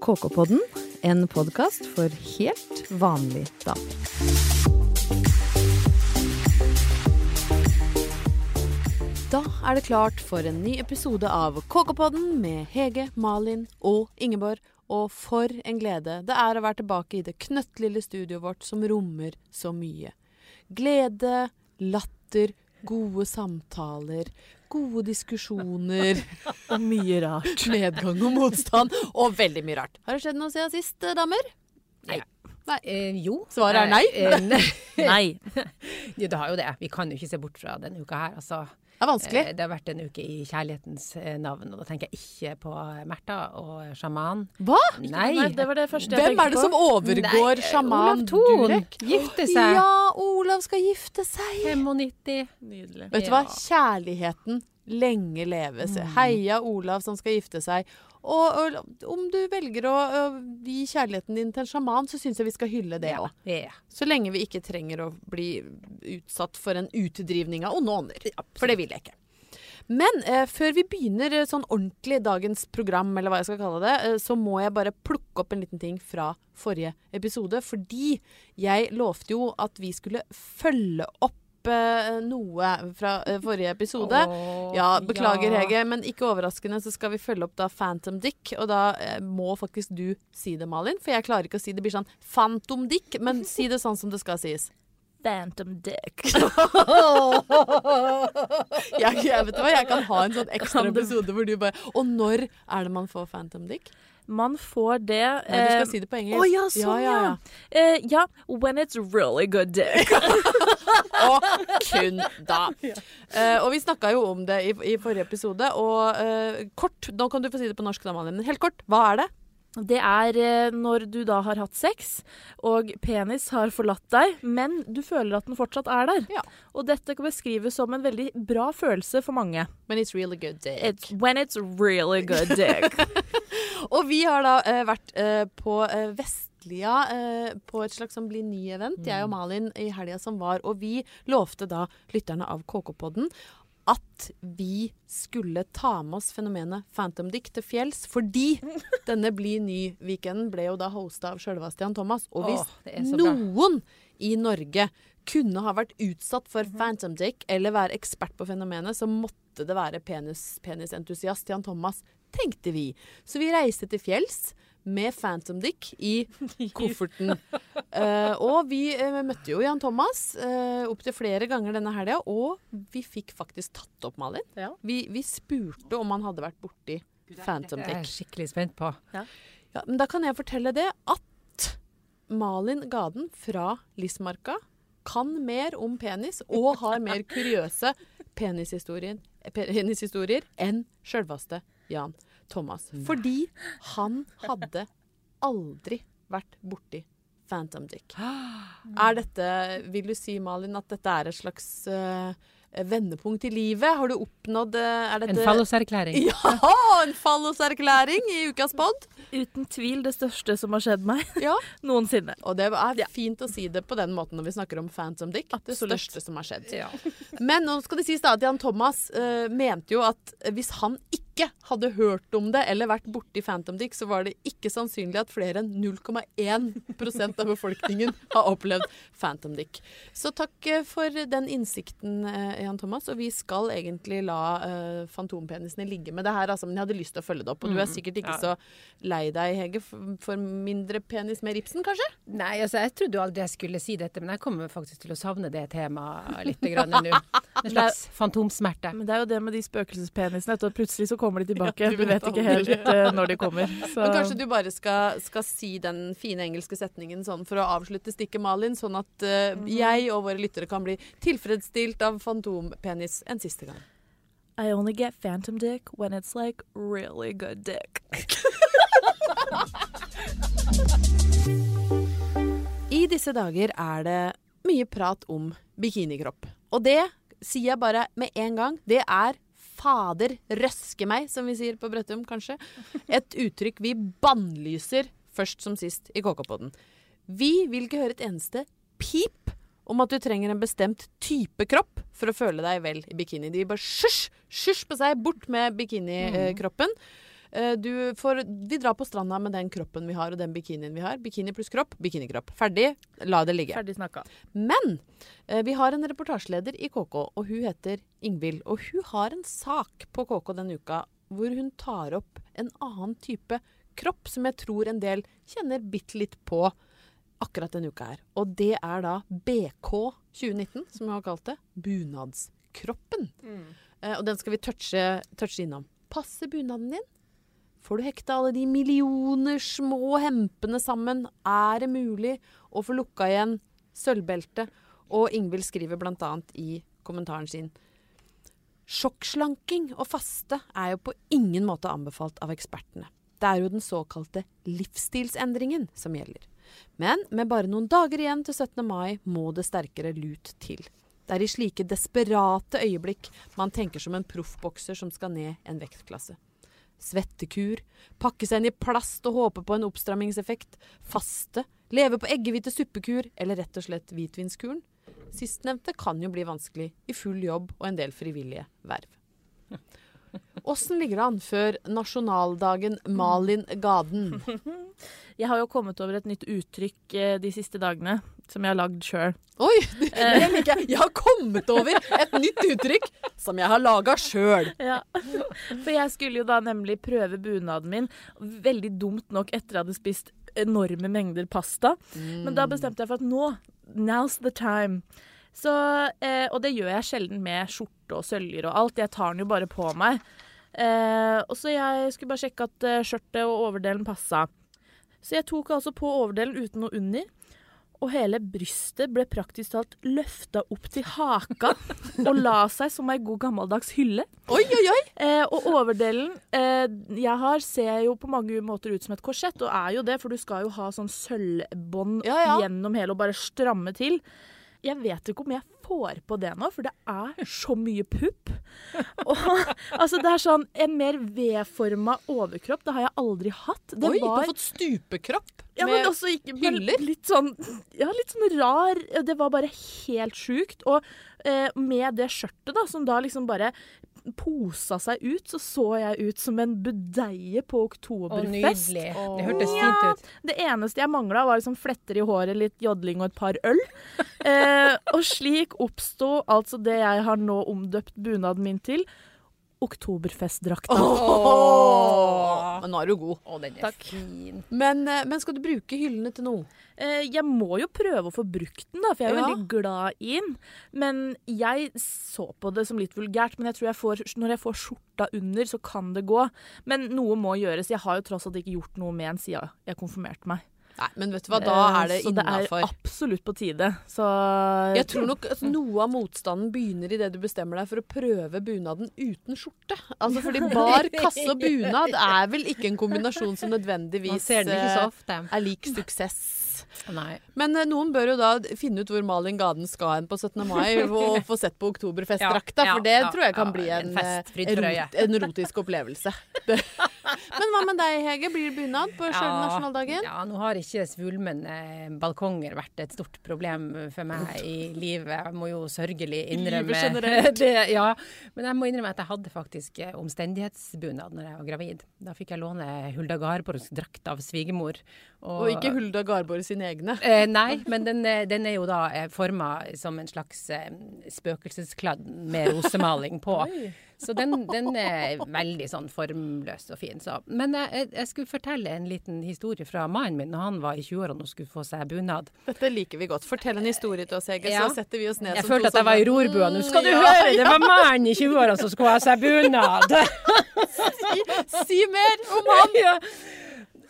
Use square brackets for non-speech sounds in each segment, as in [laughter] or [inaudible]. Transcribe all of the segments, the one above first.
KK-podden, en podkast for helt vanlig damer. Da er det klart for en ny episode av KK-podden med Hege, Malin og Ingeborg. Og for en glede det er å være tilbake i det knøttlille studioet vårt som rommer så mye. Glede, latter, gode samtaler, gode diskusjoner. [laughs] Og mye rart. Medgang og motstand. Og veldig mye rart. Har det skjedd noe siden sist, damer? Nei. Eh, jo. Svaret er nei? Eh, [laughs] nei. Nei. Jo, det har jo det. Vi kan jo ikke se bort fra denne uka her. Altså, Det er vanskelig. eh, det har vært en uke i kjærlighetens eh, navn, og da tenker jeg ikke på Märtha og sjaman. Hva? Nei. Nei, det var det første jeg Hvem tenkte er det på. som overgår Nei, sjaman Durek? gifte seg. Ja, Olav skal gifte seg. 95. Nydelig. Vet du hva? Kjærligheten lenge leves. Mm. Heia Olav som skal gifte seg. Og, og om du velger å, å gi kjærligheten din til en sjaman, så syns jeg vi skal hylle det òg. Ja. Så lenge vi ikke trenger å bli utsatt for en utdrivning av onde ånder. For det vil jeg ikke. Men eh, før vi begynner eh, sånn ordentlig dagens program, eller hva jeg skal kalle det, eh, så må jeg bare plukke opp en liten ting fra forrige episode. Fordi jeg lovte jo at vi skulle følge opp noe fra eh, forrige episode. Oh, Ja, beklager ja. Hege, men ikke overraskende så skal vi følge opp da Phantom Dick. Og da eh, må faktisk du si det, Malin. For jeg klarer ikke å si det. Det blir sånn Phantom Dick, men si det sånn som det skal sies. Phantom dick. [laughs] [laughs] Jeg, jeg vet hva, jeg kan ha en sånn ekstra episode hvor du bare Og når er det man får Phantom Dick? Man får det Nei, du eh, skal si det på engelsk. Å ja, sånn ja, ja. Eh, ja, when it's really good [laughs] dick. Og kun da. Uh, og vi snakka jo om det i, i forrige episode. Og uh, kort, nå kan du få si det på norsk, da, Malin. Helt kort, hva er det? Det er eh, når du da har hatt sex, og penis har forlatt deg, men du føler at den fortsatt er der. Ja. Og dette kan beskrives som en veldig bra følelse for mange. When it's really good dick. It's when it's really good dick. [laughs] [laughs] Og vi har da uh, vært uh, på eh, Vestlia eh, på et slags sånn Bli ny-event, jeg og Malin, i helga som var. Og vi lovte da lytterne av KK-podden at vi skulle ta med oss fenomenet Phantom Dick til fjells, fordi [laughs] denne Bli ny-weekenden ble jo da hosta av sjølveste Jan Thomas. Og hvis Åh, noen i Norge kunne ha vært utsatt for Phantom Dick eller være ekspert på fenomenet, så måtte det være penis, penisentusiast Jan Thomas, tenkte vi. Så vi reiste til fjells med Phantom Dick i [laughs] kofferten. uh, og vi uh, møtte jo Jan Thomas uh, opptil flere ganger denne helga, og vi fikk faktisk tatt opp Malin. Ja. Vi, vi spurte om han hadde vært borti Phantom Dick. Det er jeg skikkelig spent på. Ja, men da kan jeg fortelle det at Malin Gaden fra Lismarka kan mer om penis og har mer [laughs] kuriøse penishistorier, penishistorier enn sjølveste Jan Thomas. Fordi han hadde aldri vært borti Phantom Dick. Er dette, vil du si Malin, at dette er et slags uh, vendepunkt i livet? Har du oppnådd uh, er En dette, falloserklæring. [laughs] Ja! En falloserklæring i ukas pod. Uten tvil det største som har skjedd meg Ja. [laughs] noensinne. Og det er fint å si det på den måten når vi snakker om Phantom Dick. Det Absolutt. største som har skjedd. Ja. Men nå skal det sies da at Jan Thomas uh, mente jo at hvis han ikke hadde hørt om det eller vært borti Phantom Dick, så var det ikke sannsynlig at flere enn 0,1% av befolkningen [laughs] har opplevd Phantom Dick. Så takk eh, for den innsikten, eh, Jan Thomas. Og vi skal egentlig la uh, fantompenisene ligge med det her, altså, men jeg hadde lyst til å følge det opp. Og du er sikkert ikke så lei deg, Hege, for, mindre penis, med ripsen, kanskje? Nei, altså jeg trodde jo aldri jeg skulle si dette, men jeg kommer faktisk til å savne det temaet litt grann nå. [laughs] En slags fantomsmerte. Men det er jo det med de spøkelsespenisene, at plutselig så kommer de tilbake. Ja, du du, vet vet ikke helt uh, når de kommer. Så. Men kanskje du bare skal, skal si den fine engelske setningen sånn for å avslutte stikket, Malin, sånn at uh, jeg og våre lyttere kan bli tilfredsstilt av fantompenis en siste gang. I only get phantom dick when it's like really good dick. I disse dager er det mye prat om bikinikropp. Og det sier jeg bare med en gang. Det er fader røske meg, som vi sier på Brøttum, kanskje. Et uttrykk vi bannlyser først som sist i KK-podden. Vi vil ikke høre et eneste pip om at du trenger en bestemt type kropp for å føle deg vel i bikini. De bare sjusj, sjusj på seg, bort med bikinikroppen. Eh, du får, vi drar på stranda med den kroppen vi har og den bikinien vi har. Bikini pluss kropp, bikinikropp. Ferdig. La det ligge. Ferdig snakka. Men eh, vi har en reportasjeleder i KK, og hun heter Ingvild. Og hun har en sak på KK denne uka hvor hun tar opp en annen type kropp som jeg tror en del kjenner bitte litt på akkurat denne uka her. Og det er da BK 2019, som jeg har kalt det. Bunadskroppen. Mm. og den skal vi touche, touche innom. Passer bunaden din? Får du hekta alle de millioner små hempene sammen? Er det mulig å få lukka igjen sølvbeltet? Og Ingvild skriver bl.a. i kommentaren sin Sjokkslanking og faste er jo på ingen måte anbefalt av ekspertene. Det er jo den såkalte livsstilsendringen som gjelder. Men med bare noen dager igjen til 17. mai må det sterkere lut til. Det er i slike desperate øyeblikk man tenker som en proffbokser som skal ned en vektklasse. Svettekur, pakke seg inn i plast og håpe på en oppstrammingseffekt, faste, leve på eggehvite suppekur eller rett og slett hvitvinskuren. Sistnevnte kan jo bli vanskelig i full jobb og en del frivillige verv. Åssen ligger det an før nasjonaldagen Malin Gaden? [laughs] Jeg har jo kommet over et nytt uttrykk eh, de siste dagene, som jeg har lagd sjøl. Oi! Det liker jeg. Jeg har kommet over et nytt uttrykk som jeg har laga sjøl. [laughs] Ja. For jeg skulle jo da nemlig prøve bunaden min, veldig dumt nok etter jeg hadde spist enorme mengder pasta. Men da bestemte jeg for at nå, now's the time. Så, eh, og det gjør jeg sjelden med skjorte og søljer og alt. Jeg tar den jo bare på meg. Eh, og så jeg skulle bare sjekke at eh, skjørtet og overdelen passa. Så jeg tok altså på overdelen uten noe under. Og hele brystet ble praktisk talt løfta opp til haka [laughs] og la seg som ei god gammeldags hylle. Oi, oi, oi! Eh, og overdelen eh, jeg har, ser jo på mange måter ut som et korsett, og er jo det, for du skal jo ha sånn sølvbånd Ja, ja. gjennom hele og bare stramme til. Jeg vet ikke om jeg får på det nå, for det er så mye pupp. Og, altså, det er sånn En mer V-forma overkropp, det har jeg aldri hatt. Det Oi, du har fått stupekropp ja, med også ikke, hyller? Litt sånn, ja, litt sånn rar Det var bare helt sjukt. Og eh, med det skjørtet, da, som da liksom bare posa seg ut, så så jeg ut som en budeie på oktoberfest. Å, nydelig. Det hørtes fint ut. Det eneste jeg mangla, var liksom fletter i håret, litt jodling og et par øl. [laughs] Eh, og slik oppsto altså det jeg har nå omdøpt bunaden min til. Oktoberfestdrakta. Oh! Men nå er du god. Oh, den er Takk. fin. Men, eh, men skal du bruke hyllene til noe? Eh, jeg må jo prøve å få brukt den, da, for jeg er Ja. veldig glad i den. Men jeg så på det som litt vulgært. Men jeg tror jeg får, når jeg får skjorta under, så kan det gå. Men noe må gjøres. Jeg har jo tross alt ikke gjort noe med den siden jeg konfirmerte meg. Nei, men vet du hva, da er det innafor. Så det er absolutt på tide. Så Jeg tror nok altså, noe av motstanden begynner idet du bestemmer deg for å prøve bunaden uten skjorte. Altså fordi bar, [laughs] kasse og bunad er vel ikke en kombinasjon som nødvendigvis eh, er lik suksess. Nei. Men eh, noen bør jo da finne ut hvor Malin Gaden skal hen på 17. mai [laughs] og få sett på Oktoberfestdrakta, Ja, for det tror jeg kan bli en en, eh, en erotisk opplevelse. [laughs] Men hva med deg, Hege? Blir det bunad på sjølve nasjonaldagen? Ja, nå har ikke svulmende balkonger vært et stort problem for meg i livet. Jeg må jo sørgelig innrømme [laughs] det. Ja, men jeg må innrømme at jeg hadde faktisk eh, omstendighetsbunad når jeg var gravid. Da fikk jeg låne Hulda Garborgs drakt av svigermor. Og ikke Hulda Garborg sine egne. Eh, nei, men den, eh, den er jo da eh, forma som en slags eh, spøkelseskladd med rosemaling på. [laughs] Så den, den er veldig sånn formløs og fin. Så. Men eh, jeg, jeg skulle fortelle en liten historie fra mannen min når han var i 20-årene og skulle få seg bunad. Dette liker vi godt. Fortell en historie til oss, Hege, Ja. så setter vi oss ned Jeg som følte at jeg var i rorbua. Nå skal du ja, høre! Det var [laughs] mannen i 20-årene som skulle ha seg bunad! [laughs] Si, si mer om han! ja.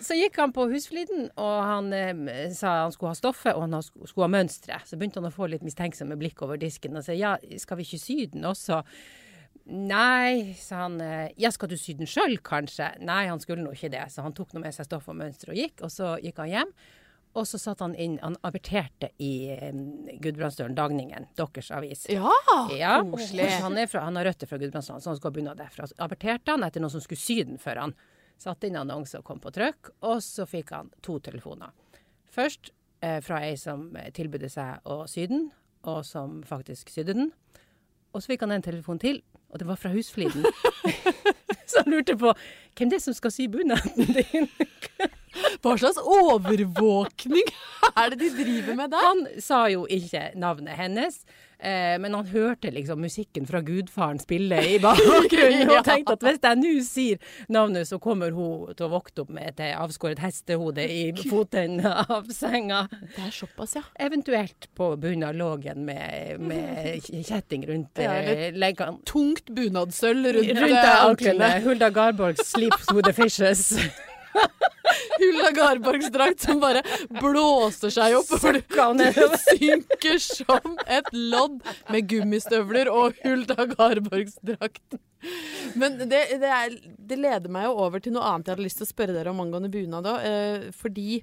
Så gikk han på Husfliden, og han eh, sa han skulle ha stoffet, og han skulle ha mønsteret. Så begynte han å få litt mistenksomme blikk over disken og sa ja, skal vi ikke sy den også? Nei, sa han. eh, Ja, skal du sy den sjøl, kanskje? Nei, han skulle nå ikke det. Så han tok nå med seg stoff og mønster og gikk, og så gikk han hjem. Og så satt han inn Han averterte i um, Gudbrandsdølen Dagningen, deres avis. Ja, Ja, koselig. Han, fra, han har røtter fra Gudbrandsdølen, så han skulle ha bunad derfra. Så averterte han etter noen som skulle sy den for han. Satte inn annonse og kom på trykk, og så fikk han to telefoner. Først eh, fra ei som eh, tilbød seg å sy den, og som faktisk sydde den. Og så fikk han en telefon til og det var fra Husfliden. [laughs] så han lurte på hvem det er som skal sy bunaden din. [laughs] Hva slags overvåkning er det de driver med der? Han sa jo ikke navnet hennes, eh, men han hørte liksom musikken fra gudfaren spille i bakgrunnen, [laughs] og tenkte at hvis jeg nå sier navnet, så kommer hun til å våkne opp med et avskåret hestehode i fotenden av senga. Det er såpass, ja. Eventuelt på bunnen av lågen med, med kjetting rundt Ja, eh, leggene. Tungt bunadsølv rundt, Rundt eh, anklene. Hulda Garborg sleeps with the fishes. [laughs] Hulla av Garborgsdrakt som bare blåser seg opp. For det synker som et lodd med gummistøvler og Hulda av Garborgsdrakt. Men det, det, er, det leder meg jo over til noe annet jeg hadde lyst til å spørre dere om angående bunad òg. Eh, fordi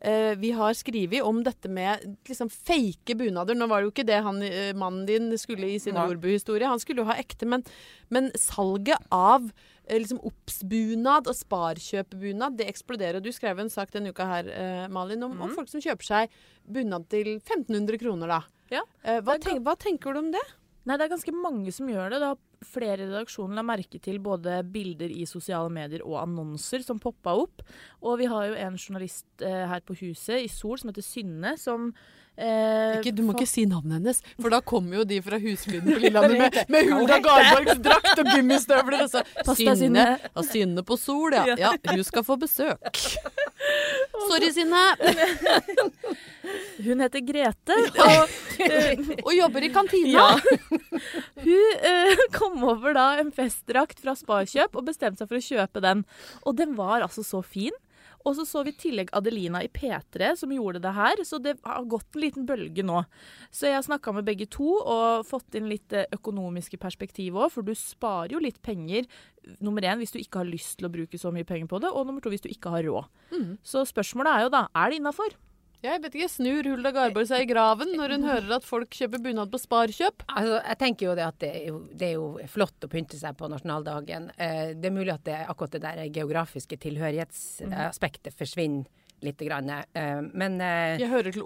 eh, vi har skrevet om dette med liksom fake bunader. Nå var det jo ikke det han, eh, mannen din skulle i sin Nei. Nordbu-historie. Han skulle jo ha ekte, men, men salget av eh, liksom Obs-bunad og Sparkjøp-bunad, det eksploderer. Du skrev en sak denne uka her, Malin, om, om folk som kjøper seg bunad til 1500 kroner, da. Ja. Hva, tenk, hva tenker du om det? Nei, det er ganske mange som gjør det. Det har flere i redaksjonen la merke til både bilder i sosiale medier og annonser som poppa opp. Og vi har jo en journalist eh, her på huset i Sol som heter Synne, som eh, Ikke, du må for... ikke si navnet hennes, for da kommer jo de fra Husfliden på [laughs] Lillehammer med, med Hulda Garborgs drakt og gummistøvler. Og så [laughs] Synne, Ja, Synne på Sol, ja. [laughs] ja. Hun skal få besøk. Sorry, Synne. Hun heter Grete, og eh, Og jobber i kantina. hun eh, kom over da en festdrakt fra Sparkjøp og bestemte seg for å kjøpe den. Og den var altså så fin. Og så så vi i tillegg Adelina i P3 som gjorde det her, så det har gått en liten bølge nå. Så jeg har snakka med begge to og fått inn litt eh, økonomiske perspektiv òg, for du sparer jo litt penger. Nummer én hvis du ikke har lyst til å bruke så mye penger på det, og nummer to hvis du ikke har råd. Mm. Så spørsmålet er jo da, er det innafor? Jeg vet ikke, Snur Hulda Garborg seg i graven når hun hører at folk kjøper bunad på Sparkjøp? Altså, jeg tenker jo det at det er jo, det er jo flott å pynte seg på nasjonaldagen. Eh, det er mulig at det, akkurat det der geografiske tilhørighetsaspektet forsvinner litt. Grann. Eh, men, eh, Jeg hører til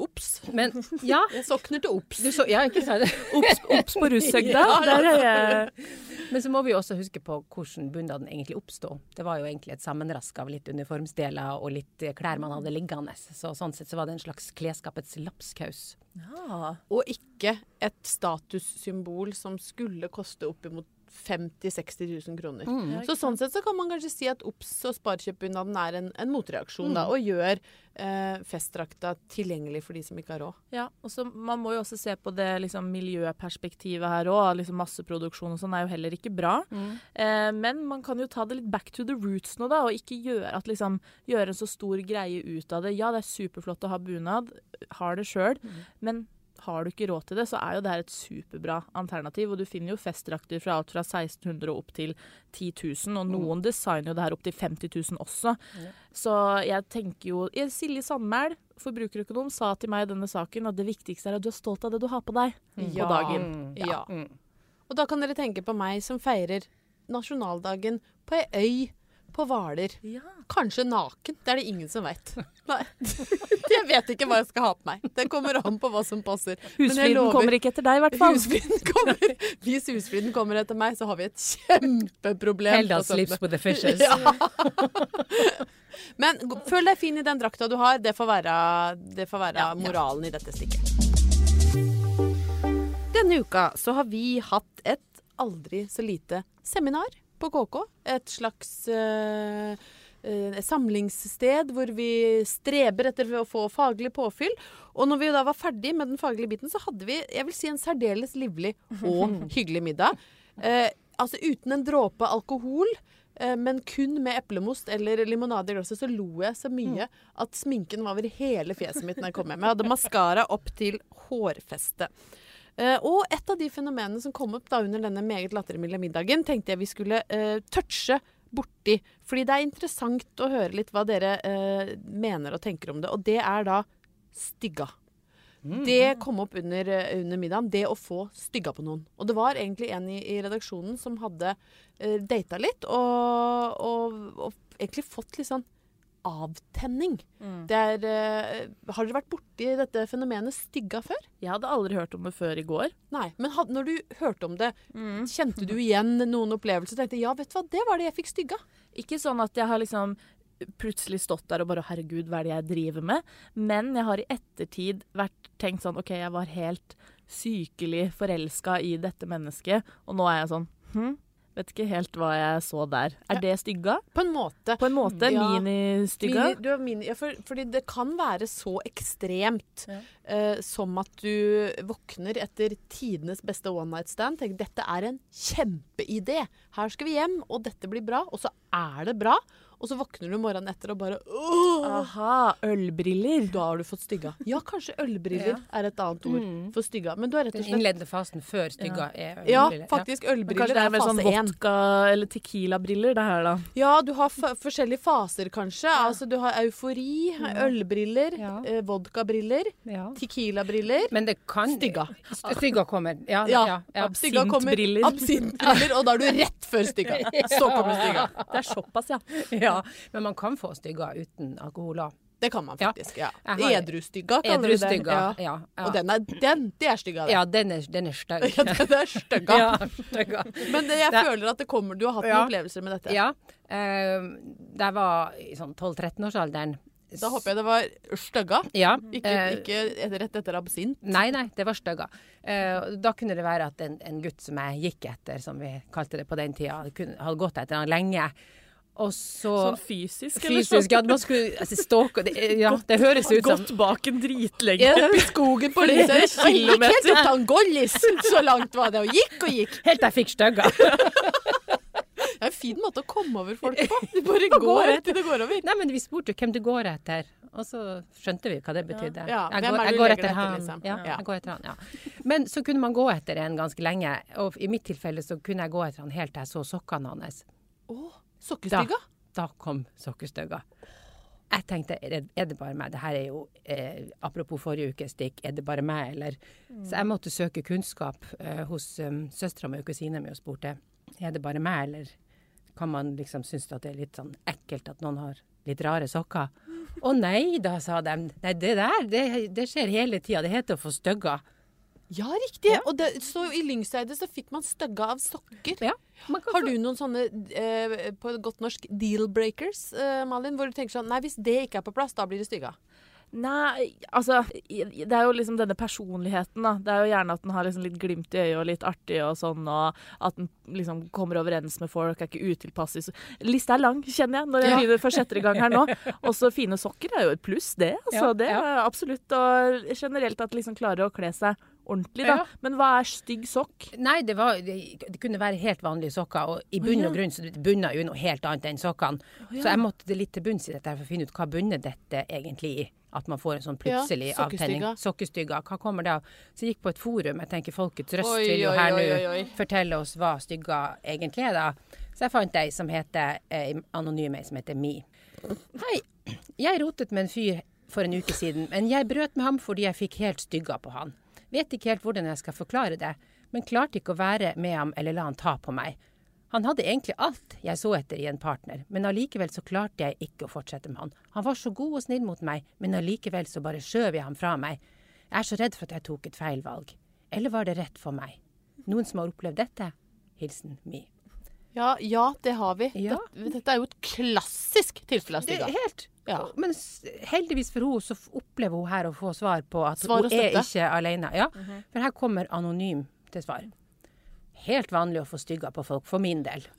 men ja. Jeg sokner til. Du ja, ikke sant? Obs obs på russøgda. [laughs] Ja, Der er jeg [laughs] Men så må vi også huske på hvordan bunaden egentlig oppsto. Det var jo egentlig et sammenrask av litt uniformsdeler og litt eh, klær man hadde liggende. Så sånn sett så var det en slags klesskapets lapskaus. ja. Og ikke et statussymbol som skulle koste oppimot 50 000-60 000 kroner. Mm. Så sånn sett så kan man kanskje si at OBS og sparekjøpbunaden er en, en motreaksjon, Mm. da, og gjør eh, festdrakta tilgjengelig for de som ikke har råd. Ja, og så Man må jo også se på det liksom, miljøperspektivet her òg. Liksom masseproduksjon og sånn er jo heller ikke bra. Eh, men man kan jo ta det litt back to the roots nå, da, og ikke gjøre, at, liksom, gjøre en så stor greie ut av det. Ja, det er superflott å ha bunad, har det sjøl, men har du ikke råd til det, så er jo det her et superbra alternativ. Og du finner jo festdrakter fra alt fra 1600 og opp til 10 000, og noen designer jo det her opp til 50 000 også. Så jeg tenker jo eh, Silje Sandmæl, forbrukerøkonom, sa til meg i denne saken at det viktigste er at du er stolt av det du har på deg Ja. på dagen. Ja. Ja. Mm. Og da kan dere tenke på meg som feirer nasjonaldagen på ei øy på Hvaler. Ja. Kanskje naken. Det er det ingen som veit. [laughs] [laughs] Jeg vet ikke hva jeg skal ha på meg. Det kommer an på hva som passer. Husfriden Husfliden kommer ikke etter deg, i hvert fall. Husfliden kommer. [laughs] Hvis husfliden kommer etter meg, så har vi et kjempeproblem. Helda søndag. sleeps with the fishes. Ja. Men følg føl deg fin i den drakta du har. Det får være, det får være Ja, ja. moralen i dette stikket. Denne uka så har vi hatt et aldri så lite seminar på KK. Et slags uh, uh, samlingssted hvor vi streber etter å få faglig påfyll. Og når vi da var ferdig med den faglige biten, så hadde vi jeg vil si, en særdeles livlig og [laughs] hyggelig middag. Uh, altså uten en dråpe alkohol. Men kun med eplemost eller limonade i glasset så lo jeg så mye at sminken var over hele fjeset mitt når jeg kom hjem. Jeg hadde maskara opp til hårfestet. Eh, og et av de fenomenene som kom opp da under denne meget lattermilde middagen, tenkte jeg vi skulle uh, touche borti. Fordi det er interessant å høre litt hva dere uh, mener og tenker om det. Og det er da stygga. Det kom opp under, under middagen. Det å få stygga på noen. Og det var egentlig en i, i redaksjonen som hadde uh, data litt og, og, og egentlig fått litt sånn avtenning. Mm. Det er, uh, har dere vært borti dette fenomenet stygga før? Jeg hadde aldri hørt om det før i går. Nei. Men had, når du hørte om det, Mm. kjente du igjen noen opplevelser? Tenkte ja, vet du hva, det var det jeg fikk stygga. Ikke sånn at jeg har liksom plutselig stått der og bare herregud, hva er det jeg driver med? Men jeg har i ettertid vært tenkt sånn OK, jeg var helt sykelig forelska i dette mennesket, og nå er jeg sånn hm, vet ikke helt hva jeg så der. Er Ja. det stygga? På en måte. På en måte Ja. ministygga? Mini, du mini, ja, for, fordi det kan være så ekstremt Ja. uh, som at du våkner etter tidenes beste one night stand. Tenker dette er en kjempeidé. Her skal vi hjem, og dette blir bra. Og så er det bra. Og så våkner du morgenen etter og bare Åh! Aha, ølbriller. Da har du fått stygga. Ja, kanskje ølbriller Ja. er et annet ord Mm. for stygga. Men du har rett og Den slett innledende fasen før stygga er ølbriller. Ja, faktisk. Ølbriller kanskje det er er sånn fase én. vodka- eller tequila-briller, det her, da. Ja, du har f forskjellige faser, kanskje. Altså, du har eufori, ølbriller, Ja. eh, vodkabriller, Ja. tequila-briller. Men det kan Stygga. Stygga kommer. Ja, Ja, ja, ja. Absintbriller. absintbriller, og da er du rett før stygga. Så kommer stygga. Det er såpass, ja. Ja. Men man kan få stygga uten alkohol òg. Det kan man faktisk. ja. ja. Edrustygga kaller vi det. Edrustygga. Ja. Ja. Ja. Og den er, den, det er stygga, det. ja, den er, den er stygg. [laughs] Ja, den er stygga. Ja. Men det, jeg Det- føler at det kommer Du har hatt noen opplevelser med dette. Ja. Uh, da jeg var i sånn 12-13-årsalderen Da håper jeg det var stygga. Ja. Ikke, eh, ikke rett etter absint. Nei, nei, det var stygga. Eh, da kunne det være at en, en gutt som jeg gikk etter, som vi kalte det på den tida, hadde gått etter han lenge. Og så Sånn fysisk, eller Fysisk, ja. Man skulle altså, stalke det, Ja, det høres ut som Gått bak en dritlenge. Ja. Opp i skogen på Lyset. kilometer. helt opp til Angollis. Så langt var det. Og gikk og gikk. Helt til jeg fikk stygga. [laughs] Det er en fin måte å komme over folk på. [laughs] Du bare går etter det går over. Nei, men vi spurte hvem du går etter, og så skjønte vi hva det betydde. Ja, jeg, går, jeg går etter han. liksom? Ja, Ja. jeg går etter han, ja. Men så kunne man gå etter en ganske lenge, og i mitt tilfelle så kunne jeg gå etter han helt til jeg så sokkene hans. Å, sokkestygga. Da kom sokkestygga. Jeg tenkte, er det, er det bare meg? Det her er jo, eh, apropos forrige ukes stikk, er det bare meg, eller? Så jeg måtte søke kunnskap eh, hos um, søstera mi og kusina mi og spurte, er det bare meg, eller kan man liksom synes at det er litt sånn ekkelt at noen har litt rare sokker? [laughs] Å nei da, sa de. Nei, det der, det, det skjer hele tida. Det heter å få stygga. Ja, riktig. Og det, så i Lyngseidet så fikk man støgga av sokker. Ja. Man kan Har du noen sånne, eh, på godt norsk, deal breakers, eh, Malin? Hvor du tenker sånn Nei, hvis det ikke er på plass, da blir det stygga. Nei, altså Det er jo liksom denne personligheten, da. Det er jo gjerne at den har liksom litt glimt i øyet og litt artig og sånn, og at den liksom kommer overens med folk, er ikke utilpass. Lista er lang, kjenner jeg, når jeg Ja. begynner for sjette gang her nå. Også fine sokker er jo et pluss, det. Altså, Ja, det ja. er absolutt. Og generelt at liksom klarer å kle seg ordentlig, da. Ja. Men hva er stygg sokk? Nei, det, var, det, det kunne være helt vanlige sokker, og i bunn og grunn så bunna jo noe helt annet enn sokkene. Så jeg måtte litt til bunns i dette her for å finne ut hva bunner dette egentlig i. At man får en sånn plutselig Ja, avtenning. Sokkestygga. Hva kommer det av? Så jeg gikk på et forum. Jeg tenker Folkets Røst Oi, vil jo her nå fortelle oss hva stygga egentlig er, da. Så jeg fant ei som heter eh, anonym ei som heter Mi. Hei. Jeg rotet med en fyr for en uke siden, men jeg brøt med ham fordi jeg fikk helt stygga på han. Vet ikke helt hvordan jeg skal forklare det, men klarte ikke å være med ham eller la han ta på meg. Han hadde egentlig alt jeg så etter i en partner, men allikevel så klarte jeg ikke å fortsette med han. Han var så god og snill mot meg, men allikevel så bare skjøv jeg ham fra meg. Jeg er så redd for at jeg tok et feil valg. Eller var det rett for meg? Noen som har opplevd dette? Hilsen Mi. Ja, ja, det har vi. Ja. Dette, dette er jo et klassisk tilfelle av er helt. Ja. Men heldigvis for henne så opplever hun her å få svar på at Svar hun er ikke alene. Ja, For her kommer anonym til svar. Helt vanlig å få stygga på folk, for min del. [laughs]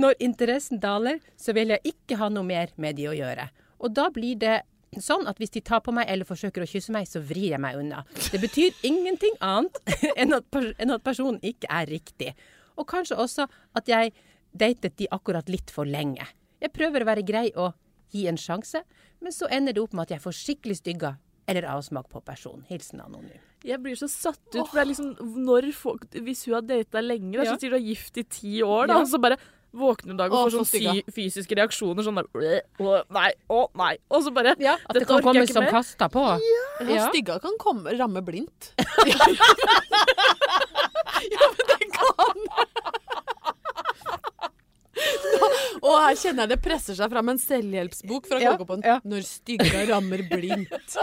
Når interessen daler, så vil jeg ikke ha noe mer med de å gjøre. Og da blir det sånn at hvis de tar på meg eller forsøker å kysse meg, så vrir jeg meg unna. Det betyr ingenting annet [laughs] enn at, enn at personen ikke er riktig. Og kanskje også at jeg datet de akkurat litt for lenge. Jeg prøver å være grei og gi en sjanse, men så ender det opp med at jeg får skikkelig stygga eller avsmak på personen. Hilsen anonym. Jeg blir så satt ut, for det er liksom når folk Hvis hun har data lenge, da, så sier du er gift i ti år, da, Ja. og så bare våkner du en dag og få får så sånn sy fysiske reaksjoner sånn der Å nei, å nei. Og så bare At det kan komme som kasta på. Ja, Ja. stygga kan komme, ramme blindt. [laughs] ja, men det kan Og her kjenner jeg det presser seg fram en selvhjelpsbok fra Ja, Kåkopodden. ja. 'Når stygga rammer blindt'.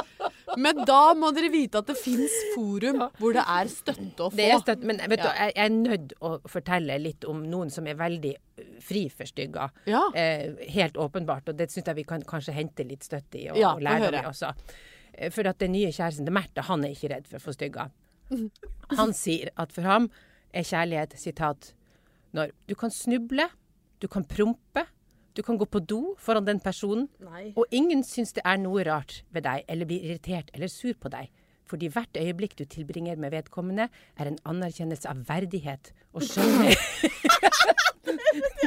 Men da må dere vite at det fins forum hvor det er støtte å få. Det er støtte, men vet du, Ja. jeg, jeg er nødt å fortelle litt om noen som er veldig ø, fri for stygga Ja. Eh, helt åpenbart, og det syns jeg vi kan kanskje hente litt støtte i, og, Ja, og lære av det også. Eh, For at den nye kjæresten til Märtha, han er ikke redd for å få stygga [laughs] Han sier at for ham er kjærlighet, sitat, når du kan snuble, du kan prompe, du kan gå på do foran den personen, Nei. og ingen syns det er noe rart ved deg eller blir irritert eller sur på deg. Fordi hvert øyeblikk du tilbringer med vedkommende, er en anerkjennelse av verdighet og skjønnhet. [laughs] [laughs]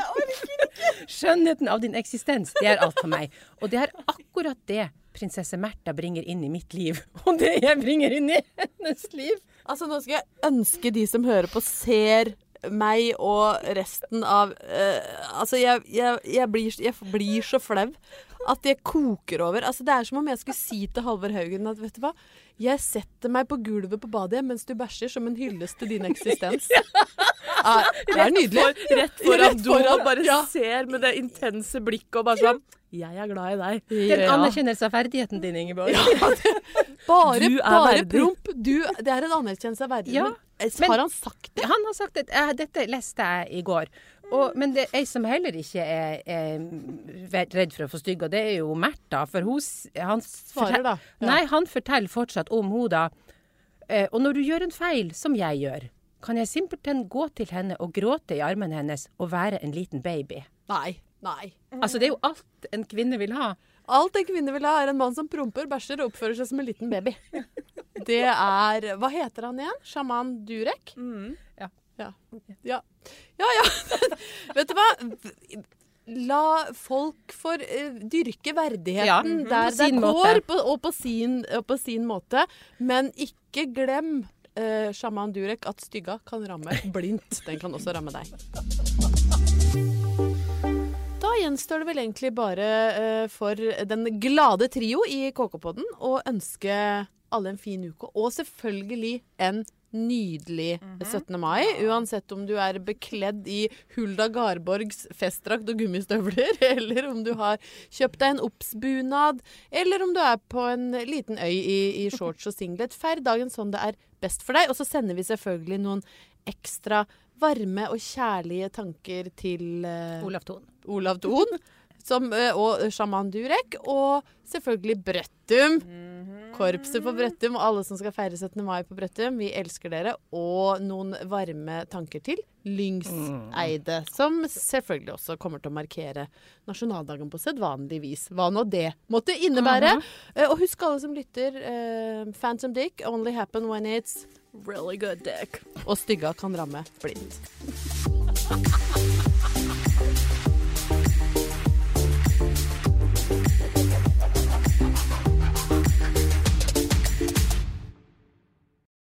Skjønnheten av din eksistens, det er alt for meg. Og det er akkurat det prinsesse Märtha bringer inn i mitt liv. [laughs] Og det jeg bringer inn i hennes liv. Altså, nå skal jeg ønske de som hører på, ser meg og resten av uh, Altså, jeg, jeg, jeg, blir, jeg blir så flau at jeg koker over. Altså, det er som om jeg skulle si til Halvor Haugen at vet du hva, jeg setter meg på gulvet på badet mens du bæsjer som en hyllest til din eksistens. [laughs] Ja, det er nydelig. For, rett foran Rett do foran, og bare ja. ser med det intense blikket og bare sånn Jeg er glad i deg. Det er en Ja. anerkjennelse av verdigheten din, Ingeborg. [laughs] Bare, det, bare, bare promp. Du, det er en anerkjennelse av verdigheten. Ja, men, har han sagt det? Han har sagt det. eh, dette leste jeg i går. Og, men det er ei som heller ikke er, er redd for å få stygg, og det er jo Märtha. For hun han Svarer da. Ja. Nei, han forteller fortsatt om hun da. Eh, og når du gjør en feil, som jeg gjør, kan jeg simpelthen gå til henne og gråte i armen hennes og være en liten baby. Nei. Nei. Altså, det er jo alt en kvinne vil ha. Alt en kvinne vil ha, er en mann som promper, bæsjer og oppfører seg som en liten baby. Det er Hva heter han igjen? Sjaman Durek? Ja. Ja. Ja, ja. ja. [laughs] Vet du hva? La folk få eh, dyrke verdigheten Ja, der på det går, på, og, på sin, og på sin måte. Men ikke glem eh, sjaman Durek at stygga kan ramme blindt. Den kan også ramme deg. Gjenstår det vel egentlig bare eh, for den glade trio i KK-podden å ønske alle en fin uke, og selvfølgelig en nydelig 17. mai. Uansett om du er bekledd i Hulda Garborgs festdrakt og gummistøvler, [laughs] eller om du har kjøpt deg en Obs-bunad, eller om du er på en liten øy i, i shorts og singlet. Feir dagen sånn det er best for deg. Og så sender vi selvfølgelig noen ekstra varme og kjærlige tanker til uh, Olav Thon. Olav Thon som, uh, og sjaman Durek, og selvfølgelig Brøttum. Korpset på Brøttum og alle som skal feire 17. mai på Brøttum. Vi elsker dere. Og noen varme tanker til Lyngseide, som selvfølgelig også kommer til å markere nasjonaldagen på sedvanlig vis. Hva nå det måtte innebære. Eh, Og husk alle som lytter, Phantom Dick only happen when it's Really good dick. Og stygga kan ramme blindt. [laughs]